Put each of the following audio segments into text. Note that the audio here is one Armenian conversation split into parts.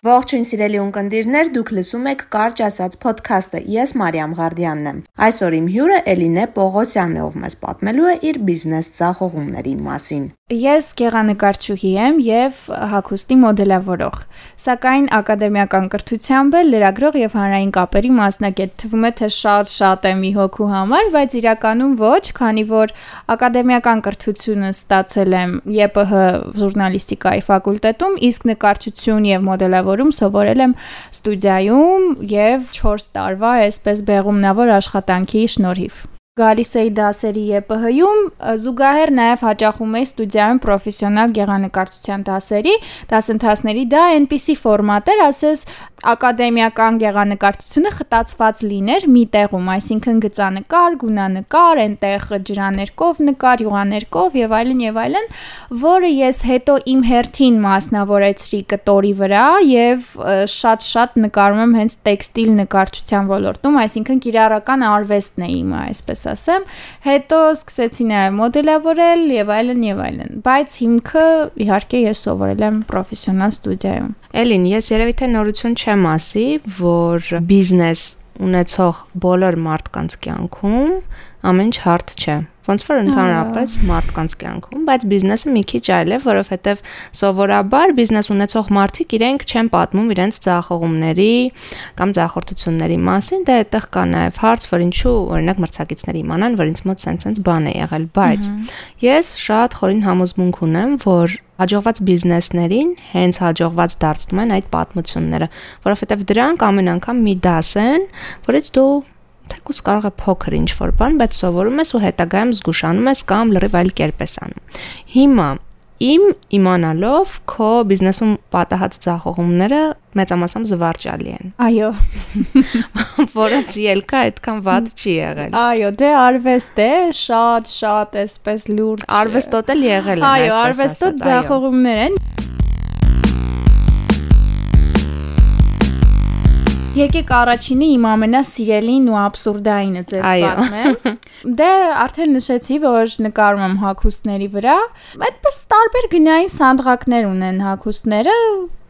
Ողջույն սիրելի ունկնդիրներ, դուք լսում եք Կարճ ասած ոդքասթը։ Ես Մարիամ Ղարդյանն եմ։ Այսօր իմ հյուրը Էլինե Պողոսյանն է, ով մեզ պատմելու է իր բիզնես ցախողումների մասին։ Ես գեղանկարչուհի եմ եւ հագուստի մոդելավորող, սակայն ակադեմիական կրթությամբ էլ լրագրող եւ հանրային կապերի մասնակետ։ Թվում է թե շատ-շատ եմ մի հոգու համար, բայց իրականում ոչ, քանի որ ակադեմիական կրթությունը ստացել եմ ԵՊՀ ժուրնալիստիկայի ֆակուլտետում, իսկ նկարչություն եւ մոդելավորում որում սովորել եմ ստուդիայում եւ 4 տարվա այսպես բեղումնավոր աշխատանքի շնորհիվ գալիս էի դասերի ԵՊՀ-ում, զուգահեռ նաև հաճախում էի ստուդիայում պրոֆեսիոնալ գեղանկարչության դասերի, դասընթացների դա այնպիսի ֆորմատ էր, ասես ակադեմիական գեղանկարչությունը խտացված լիներ մի տեղում, այսինքն գծանկար, գունանկար, այնտեղ ջրաներկով նկար, յուղաներկով եւ այլն եւ այլն, որը ես հետո իմ հերթին մասնավորեցրի կտորի վրա եւ շատ-շատ նկարում եմ հենց տեքստիլ նկարչության ոլորտում, այսինքն կիրառական արվեստն է իմը, այսպես ասեմ, հետո սկսեցի նաև մոդելավորել եւ այլն եւ այլն, բայց հիմքը իհարկե ես սովորել եմ պրոֆեսիոնալ ստուդիայում։ Էլին, ես երևի թե նորություն չեմ ասի, որ բիզնես ունեցող բոլոր մարդկանց կյանքում ամեն ինչ հարթ չէ ոնց որ ընդհանրապես մարդկանց կյանքում, բայց բիզնեսը մի քիչ այլ է, որովհետև սովորաբար բիզնես ունեցող մարդիկ իրենք չեն պատմում իրենց ցախողումների կամ ցախորտությունների մասին, դա այդտեղ կա նաև հարց, որ ինչու օրինակ մրցակիցները իմանան, որ ինձ մոտ sense-sense բան է եղել, բայց ես շատ խորին համոզմունք ունեմ, որ հաջողված բիզնեսներին հենց հաջողված դարձնում են այդ պատմությունները, որովհետև դրանք ամեն անգամ մի դաս են, որից դու թեկուս կարող է փոքր ինչ-որ բան, բայց սովորում ես ու հետագայում զգուշանում ես կամ լրիվ այլ կերպ ես անում։ Հիմա իմ իմանալով քո բիզնեսում պատահած ցախողումները մեծամասամբ զվարճալի են։ Այո։ Որոնց ելքը այդքան վատ չի եղել։ Այո, դե արվեստ է, շատ շատ էսպես լուրջ։ Արվեստոտ էլ եղել է, այսպես ասած։ Այո, արվեստոտ ցախողումներ են։ Եկեք առաջինը իմ ամենասիրելին ու աբսուրդայինը ձեզ պատմեմ։ Դե արդեն նշեցի, որ նկարում եմ հագուստների վրա։ Այդպես տարբեր գնային սանդղակներ ունեն հագուստները,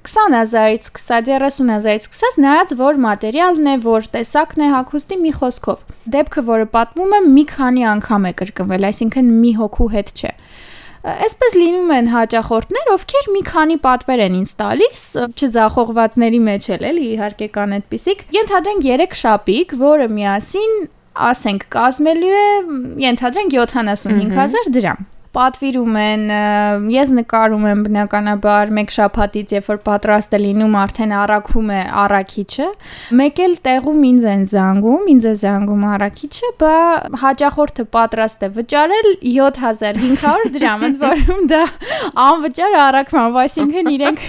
20000-ից 20-30000-ից սկսած նայած որ մատերիալն է, որ տեսակն է հագուստի մի խոսքով։ Դեպքը, որը պատմում եմ, մի քանի անգամ է կրկնվել, այսինքն մի հոգու հետ չէ։ Այսպես լինում են հաճախորդներ, ովքեր մի քանի պատվեր են ինձ տալիս, չձախողվածների մեջ էլ էլի իհարկե կան այդպիսիք։ Ենթադրենք 3 շապիկ, որը միասին ասենք կազմելու է ենթադրենք 75000 դրամ պատվիրում են, ես նկարում եմ բնականաբար մեկ շաբաթից, երբ որ պատրաստ է լինում, արդեն առաքվում է առաքիչը։ Մեկ էլ տեղում ինձ են զանգում, ինձ է զանգում առաքիչը, բա հաճախորդը պատրաստ է վճարել 7500 դրամ, ընդ որում դա անվճար առաքման, այսինքն իրենք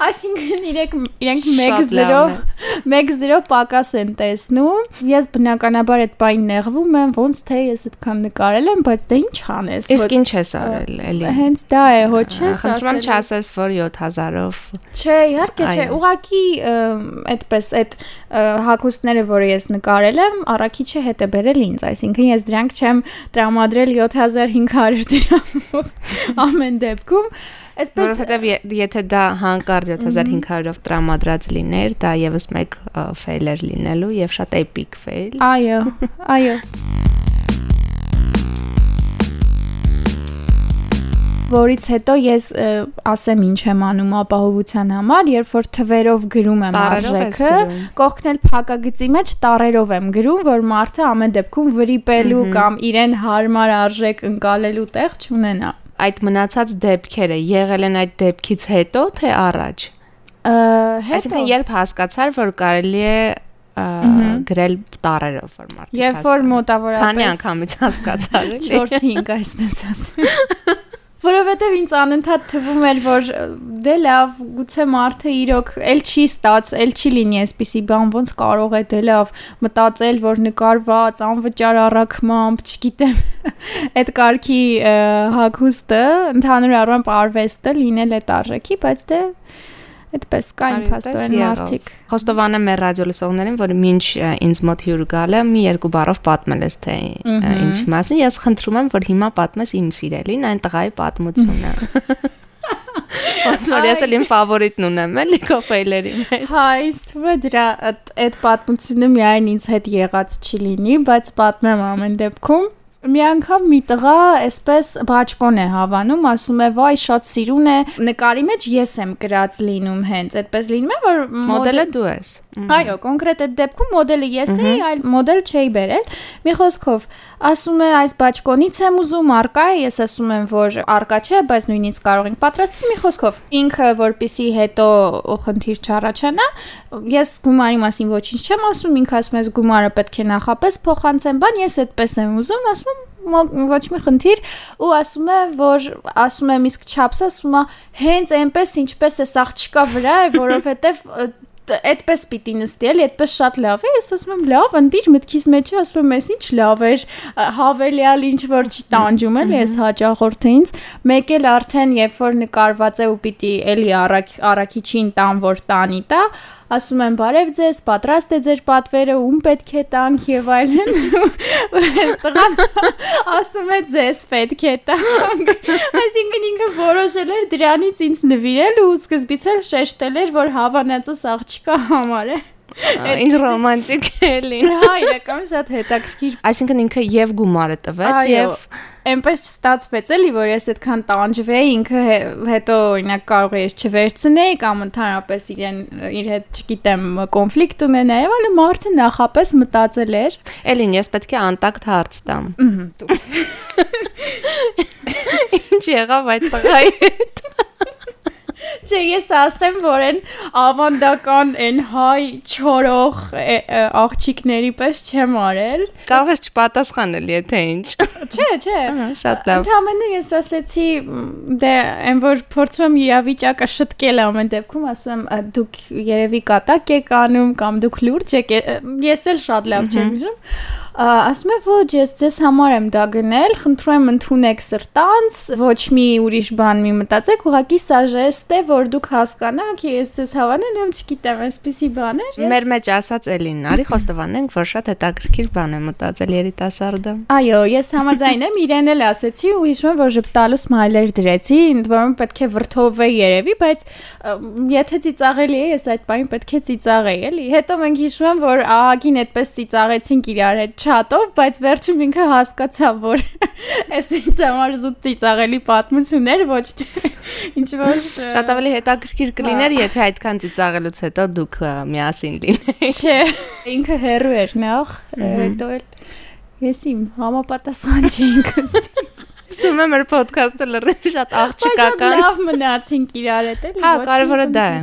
Այսինքն իրենք իրենք 1-0 1-0 պակաս են տեսնում։ Ես բնականաբար այդ բային նեղվում եմ, ոնց թե ես այդքան նկարել եմ, բայց դե ինչ անես։ Իսկ ինչ ես արել, էլի։ Հենց դա է, ոչ ես ասել։ Խնդրում չասես, որ 7000-ով։ Չէ, իհարկե չէ, ուղակի այդպես այդ հագուստները, որը ես նկարել եմ, առաքիչը հետ է բերել ինձ, այսինքն ես դրանք չեմ տրամադրել 7500 դրամով ամեն դեպքում Այսպես որովհետև եթե դա հանկարծ 7500-ով տրամադրած լիներ, դա եւս մեկ ֆեյլեր լինելու եւ շատ էպիկ ֆեյլ։ Այո, այո։ որից հետո ես ասեմ ինչ եմ անում ապահովության համար, երբ որ թվերով գրում եմ արժեքը, կողքնել փակագծի մեջ տարերով եմ գրում, որ մարդը ամեն դեպքում վրիպելու կամ իրեն հարմար արժեք ընկալելու տեղ չունենա այդ մնացած դեպքերը եղել են այդ դեպքից հետո թե առաջ։ Հետո։ Այսինքն երբ հասկացար, որ կարելի է գրել տարերով որ մարդիկ Երբ որ մոտավորապես քանի անգամից հասկացար, 4-5 այսպես ասեմ։ Որովհետև ինձ անընդհատ թվում էր, որ դե լավ, գուցե մարդը իրոք էլ չի ստաց, էլ չի լինի այսպիսի բան, ոնց կարող է դե լավ մտածել, որ նկարված անվճար առաքմամբ, չգիտեմ, այդ կարգի հագուստը, ընդհանուր առմամբ արվեստը լինել է տարժեքի, բայց դե Այդպես կային փաստորեն մարդիկ։ Խոստովանեմ մեր ռադիո լսողներին, որ մինչ ինձ մոտ հյուր գալը մի երկու բառով պատմել ես թե ինչի մասին։ Ես խնդրում եմ, որ հիմա պատմես իմ սիրելին այն տղայի պատմությունը։ Ոնց որ ես էլ իմ ֆավորիտն ունեմ, էլի կոֆեյլերի մեջ։ Հա, ինձ թվում է դրա այդ պատմությունը միայն ինձ հետ եղած չի լինի, բայց պատմեմ ամեն դեպքում Մի անգամ մի տղա այսպես բաճկոն է հավանում, ասում է՝ «Վայ, շատ սիրուն է»։ Նկարի մեջ ես եմ գրած լինում հենց, այդպես լինում է, որ մոդելը դու ես։ Այո, կոնկրետ այդ դեպքում մոդելը ես էի, այլ մոդել չէի բերել։ Մի խոսքով, ասում է՝ «Այս բաճկոնից եմ ուզում, արկա է»։ Ես ասում եմ, որ արկա չէ, բայց նույնիսկ կարող ենք պատրաստել։ Մի խոսքով, ինքը որպիսի հետո խնդիր չառաջանա, ես գումարի մասին ոչինչ չեմ ասում, ինքը ասում է՝ «Գումարը պետք է նախապես փոխանցեմ», բան ես այդպես եմ ուզում, ասում ոչ մի խնդիր ու ասում է որ ասում եմ իսկ չափսը ասում է հենց այնպես ինչպես է աղջկա վրա է որովհետև այդպես պիտի նստի էլի, այդպես շատ լավ է։ Ես ասում եմ, լավ, ընտիր մտքիս մեջ է, ասում եմ, ես ինչ լավ էր, հավելյալ ինչ որ չի տանջում էլի, ես հաճախորդը ինձ։ Մեկ էլ արդեն երբ որ նկարված է ու պիտի էլի առաքիչին տան որ տանի տա, ասում եմ բարև ձեզ, պատրաստ է ձեր պատվերը, ում պետք է տանք եւ այլն։ Այստեղ ասում է ձեզ պետք է տանք։ Այսինքն ինքը որոշել էր դրանից ինձ նվիրել ու սկզբից էլ շեշտել էր, որ հավանածս աղջկա համար է։ Ինչ ռոմանտիկ է լին։ Հա, իրական շատ հետաքրքիր։ Այսինքն ինքը եւ գումարը տվեց եւ այնպես չստացվեց էլի, որ ես այդքան տանջվեի, ինքը հետո օրինակ կարող է ես չվերցնեի կամ ընդհանրապես իրեն իր հետ, չգիտեմ, կոնֆլիկտ ունենա, եւ այլն մարդը նախապես մտածել էր։ Էլին, ես պետք է անտակտ հարց տամ։ Ինչ եղավ այդ տղայի հետ։ Չէ, ես ասեմ, որ այն ավանդական այն հայ չորող աղջիկների պես չեմ արել։ Կարող ես չպատասխանել, եթե ինչ։ Չէ, չէ։ Շատ լավ։ Ընդհանրապես ես ասեցի, դե այն որ փորձում եմ իրավիճակը շտկել ամեն դեպքում, ասում եմ դուք երևի կատակ եք անում կամ դուք լուրջ եք։ Ես էլ շատ լավ չեմ հիշում ասում է ոչ ես ձեզ համար եմ դա գնել խնդրում եմ ընդունեք սրտանց ոչ մի ուրիշ բան մի մտածեք ուղղակի սա ժեստ է որ դուք հասկանաք ես ձեզ հավանել եմ չգիտեմ այսպիսի բաներ մեր մեջ ասած էլին արի խոստովանենք որ շատ հետաքրքիր բան է մտածել երիտասարդը այո ես համաձայն եմ իրեն էլ ասեցի ու հիշում եմ որ ժպտալու սմայլեր դրեցի ընդ որում պետք է վրթովվեի երևի բայց եթե ծիծաղելի է ես այդ բանը պետք է ծիծաղեի էլի հետո մենք հիշում եմ որ ահագին այդպես ծիծաղեցինք իրար հետ չաթով, բայց վերջում ինքը հասկացավ, որ այս ինձ համար զուտ ծիծաղելի պատմություն էր, ոչ թե ինչ որ շատ ավելի հետաքրքիր կլիներ, եթե այդքան ծիծաղելուց հետո դուք միասին լինեիք։ Չէ, ինքը հերո էր նախ, հետո էլ ես իմ համապատասխան չէինք ըստ Ստում եմ մեր ոդքասթը լրիվ շատ աղջիկական։ Բայց լավ մնացինք իրար հետ էլի։ Հա, կարևորը դա է։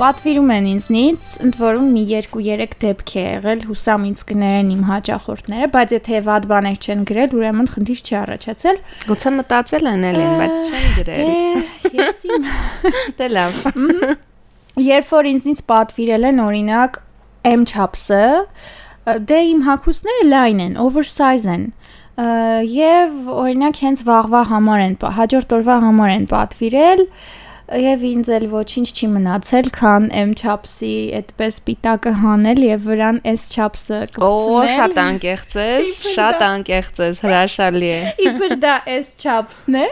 պատվիրում են ինձնից, ընդ որում մի 2-3 դեպք է եղել, հուսամ ինձ կներեն իմ հաճախորդները, բայց եթե վատ բաներ չեն գրել, ուրեմն խնդիր չի առաջացել։ Գուցե մտածել են էլի, բայց չեն գրել։ Դե, ես իմ Դե լավ։ Երբ որ ինձնից պատվիրել են օրինակ M չափսը, դե իմ հագուստները լայն են, oversize են եւ օրինակ հենց վաղվա համար են հաջորդ օրվա համար են պատվիրել եւ ինձ էլ ոչինչ չի մնացել, քան M չափսի այդպես պիտակը հանել եւ վրան S չափսը կպցնել։ Օ, շատ անկեղծ ես, շատ անկեղծ ես, հրաշալի է։ Իբր դա S չափսն է,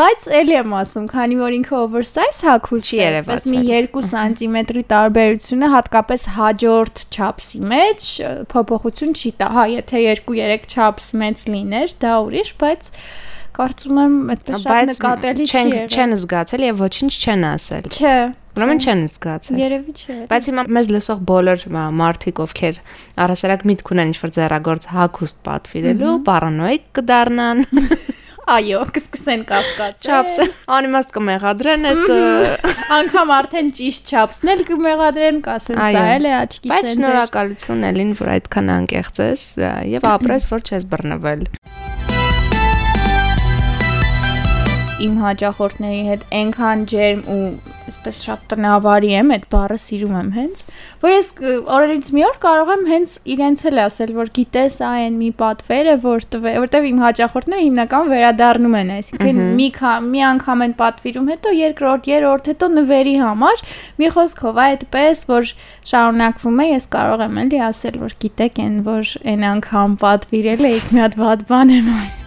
բայց էլի եմ ասում, քանի որ ինքը oversize հագուստ չի երևաց։ Մի 2 սանտիմետրի տարբերությունը հատկապես հաջորդ չափսի մեջ փոփոխություն չի տա։ Հա, եթե 2-3 չափս մեծ լիներ, դա ուրիշ, բայց կարծում եմ այդպես շատ նկատելի չի եղել։ Չեն զգացել եւ ոչինչ չեն ասել։ Չէ։ Ուրեմն չեն զգացել։ Երևի չէ։ Բայց հիմա մեզ լսող բոլոր մարդիկ, ովքեր առասարակ միտք ունեն ինչ-որ ձեռագործ հագուստ պատվիրելու, պարանոիկ կդառնան։ Այո, կսկսեն կասկածել։ Չափսը անիմաստ կմեղադրեն այդ անգամ արդեն ճիշտ չափսն էլ կմեղադրեն, կասեն սա էլ է աչքի սենսոր։ Բայց շնորհակալություն Էլին, որ այդքան անկեղծ ես եւ ապրես, որ չես բռնվել իմ հաճախորդների հետ այնքան ջերմ ու այսպես շատ տնավարի եմ, այդ բառը սիրում եմ հենց, որ ես օրերից մի օր կարող եմ հենց իրենց էլ ասել, որ գիտես, ա այն մի պատվեր է, որ տվե, որտեվ իմ հաճախորդները հիմնական վերադառնում են, այսինքն մի մի անգամ են պատվիրում, հետո երկրորդ, երրորդ, հետո նվերի համար, մի խոսքով այդպես, որ շարունակվում է, ես կարող եմ էլի ասել, որ գիտեք, այն որ այն անգամ պատվիրել եք, մի հատ վատ բան եմ արել